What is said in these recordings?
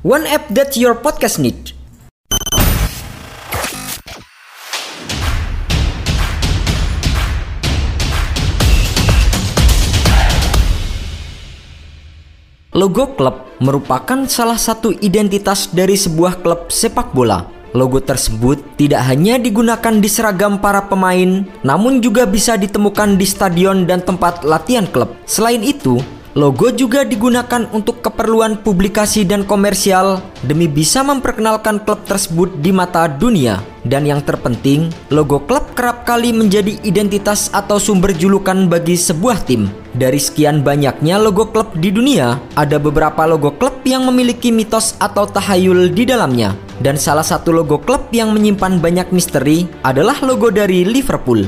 One app that your podcast need. Logo klub merupakan salah satu identitas dari sebuah klub sepak bola. Logo tersebut tidak hanya digunakan di seragam para pemain, namun juga bisa ditemukan di stadion dan tempat latihan klub. Selain itu, Logo juga digunakan untuk keperluan publikasi dan komersial demi bisa memperkenalkan klub tersebut di mata dunia. Dan yang terpenting, logo klub kerap kali menjadi identitas atau sumber julukan bagi sebuah tim. Dari sekian banyaknya logo klub di dunia, ada beberapa logo klub yang memiliki mitos atau tahayul di dalamnya. Dan salah satu logo klub yang menyimpan banyak misteri adalah logo dari Liverpool.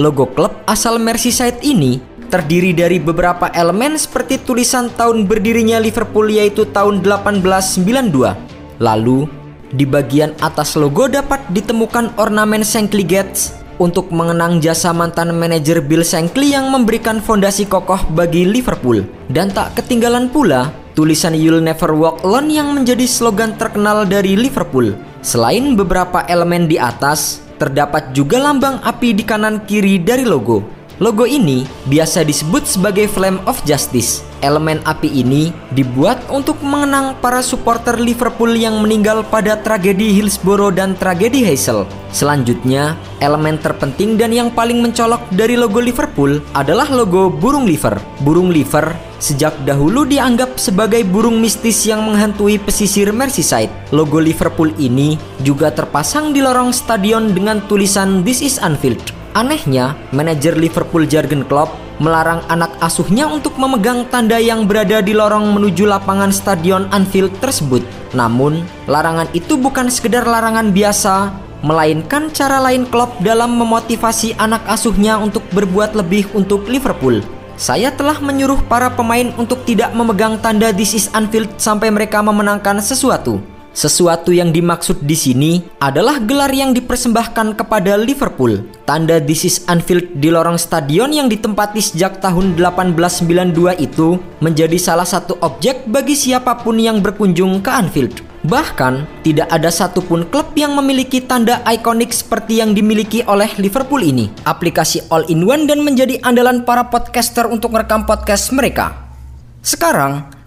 Logo klub asal Merseyside ini terdiri dari beberapa elemen seperti tulisan tahun berdirinya Liverpool yaitu tahun 1892. Lalu, di bagian atas logo dapat ditemukan ornamen Shankly Gates untuk mengenang jasa mantan manajer Bill Shankly yang memberikan fondasi kokoh bagi Liverpool. Dan tak ketinggalan pula tulisan You'll Never Walk Alone yang menjadi slogan terkenal dari Liverpool. Selain beberapa elemen di atas, terdapat juga lambang api di kanan kiri dari logo. Logo ini biasa disebut sebagai Flame of Justice. Elemen api ini dibuat untuk mengenang para supporter Liverpool yang meninggal pada tragedi Hillsborough dan tragedi Hazel. Selanjutnya, elemen terpenting dan yang paling mencolok dari logo Liverpool adalah logo burung liver. Burung liver sejak dahulu dianggap sebagai burung mistis yang menghantui pesisir Merseyside. Logo Liverpool ini juga terpasang di lorong stadion dengan tulisan This is Anfield. Anehnya, manajer Liverpool Jurgen Klopp melarang anak asuhnya untuk memegang tanda yang berada di lorong menuju lapangan stadion Anfield tersebut. Namun, larangan itu bukan sekedar larangan biasa, melainkan cara lain Klopp dalam memotivasi anak asuhnya untuk berbuat lebih untuk Liverpool. Saya telah menyuruh para pemain untuk tidak memegang tanda This is Anfield sampai mereka memenangkan sesuatu. Sesuatu yang dimaksud di sini adalah gelar yang dipersembahkan kepada Liverpool. Tanda This is Anfield di lorong stadion yang ditempati sejak tahun 1892 itu menjadi salah satu objek bagi siapa pun yang berkunjung ke Anfield. Bahkan, tidak ada satupun klub yang memiliki tanda ikonik seperti yang dimiliki oleh Liverpool ini. Aplikasi all-in-one dan menjadi andalan para podcaster untuk merekam podcast mereka. Sekarang,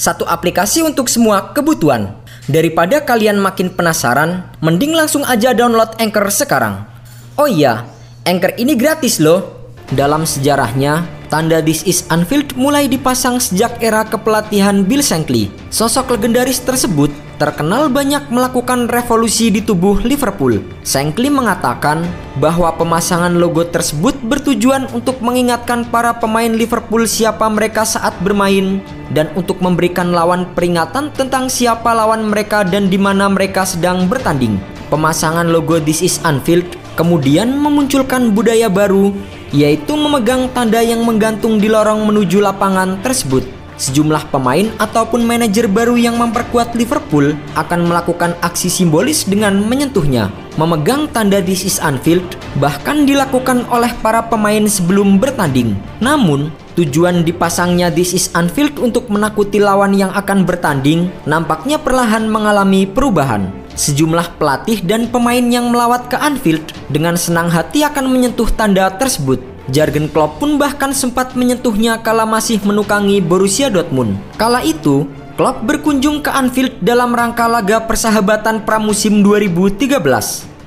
Satu aplikasi untuk semua kebutuhan. Daripada kalian makin penasaran, mending langsung aja download Anchor sekarang. Oh iya, Anchor ini gratis loh. Dalam sejarahnya, tanda This is Anfield mulai dipasang sejak era kepelatihan Bill Shankly. Sosok legendaris tersebut terkenal banyak melakukan revolusi di tubuh Liverpool. Shankly mengatakan bahwa pemasangan logo tersebut bertujuan untuk mengingatkan para pemain Liverpool siapa mereka saat bermain dan untuk memberikan lawan peringatan tentang siapa lawan mereka dan di mana mereka sedang bertanding. Pemasangan logo This is Anfield kemudian memunculkan budaya baru yaitu memegang tanda yang menggantung di lorong menuju lapangan tersebut. Sejumlah pemain ataupun manajer baru yang memperkuat Liverpool akan melakukan aksi simbolis dengan menyentuhnya. Memegang tanda This is Anfield bahkan dilakukan oleh para pemain sebelum bertanding. Namun, tujuan dipasangnya This is Anfield untuk menakuti lawan yang akan bertanding nampaknya perlahan mengalami perubahan. Sejumlah pelatih dan pemain yang melawat ke Anfield dengan senang hati akan menyentuh tanda tersebut. Jurgen Klopp pun bahkan sempat menyentuhnya kala masih menukangi Borussia Dortmund. Kala itu, Klopp berkunjung ke Anfield dalam rangka laga persahabatan pramusim 2013.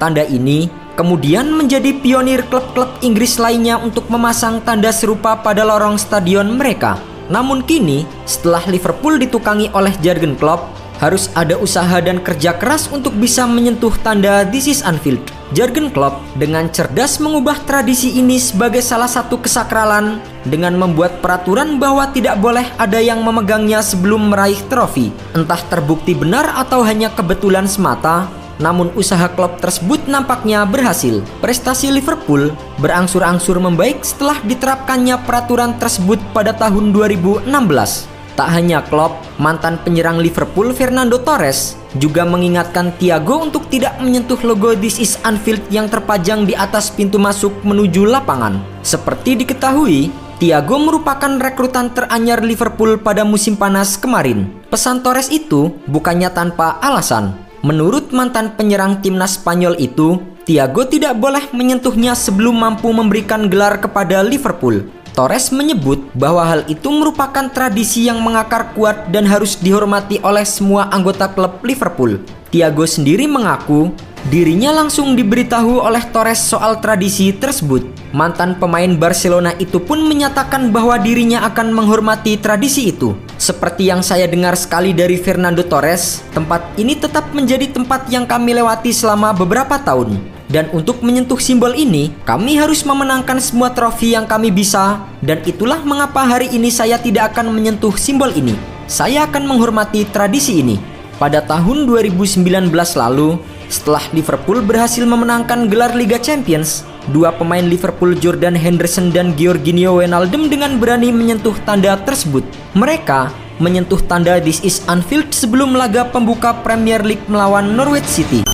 Tanda ini kemudian menjadi pionir klub-klub Inggris lainnya untuk memasang tanda serupa pada lorong stadion mereka. Namun kini, setelah Liverpool ditukangi oleh Jurgen Klopp, harus ada usaha dan kerja keras untuk bisa menyentuh tanda This is Anfield. Jurgen Klopp dengan cerdas mengubah tradisi ini sebagai salah satu kesakralan dengan membuat peraturan bahwa tidak boleh ada yang memegangnya sebelum meraih trofi. Entah terbukti benar atau hanya kebetulan semata, namun usaha klub tersebut nampaknya berhasil. Prestasi Liverpool berangsur-angsur membaik setelah diterapkannya peraturan tersebut pada tahun 2016. Tak hanya Klopp, mantan penyerang Liverpool Fernando Torres juga mengingatkan Thiago untuk tidak menyentuh logo This is Anfield yang terpajang di atas pintu masuk menuju lapangan. Seperti diketahui, Thiago merupakan rekrutan teranyar Liverpool pada musim panas kemarin. Pesan Torres itu bukannya tanpa alasan. Menurut mantan penyerang timnas Spanyol itu, Thiago tidak boleh menyentuhnya sebelum mampu memberikan gelar kepada Liverpool. Torres menyebut bahwa hal itu merupakan tradisi yang mengakar kuat dan harus dihormati oleh semua anggota klub Liverpool. Thiago sendiri mengaku dirinya langsung diberitahu oleh Torres soal tradisi tersebut. Mantan pemain Barcelona itu pun menyatakan bahwa dirinya akan menghormati tradisi itu. Seperti yang saya dengar sekali dari Fernando Torres, tempat ini tetap menjadi tempat yang kami lewati selama beberapa tahun. Dan untuk menyentuh simbol ini, kami harus memenangkan semua trofi yang kami bisa dan itulah mengapa hari ini saya tidak akan menyentuh simbol ini. Saya akan menghormati tradisi ini. Pada tahun 2019 lalu, setelah Liverpool berhasil memenangkan gelar Liga Champions, dua pemain Liverpool Jordan Henderson dan Georginio Wijnaldum dengan berani menyentuh tanda tersebut. Mereka menyentuh tanda This is Anfield sebelum laga pembuka Premier League melawan Norwich City.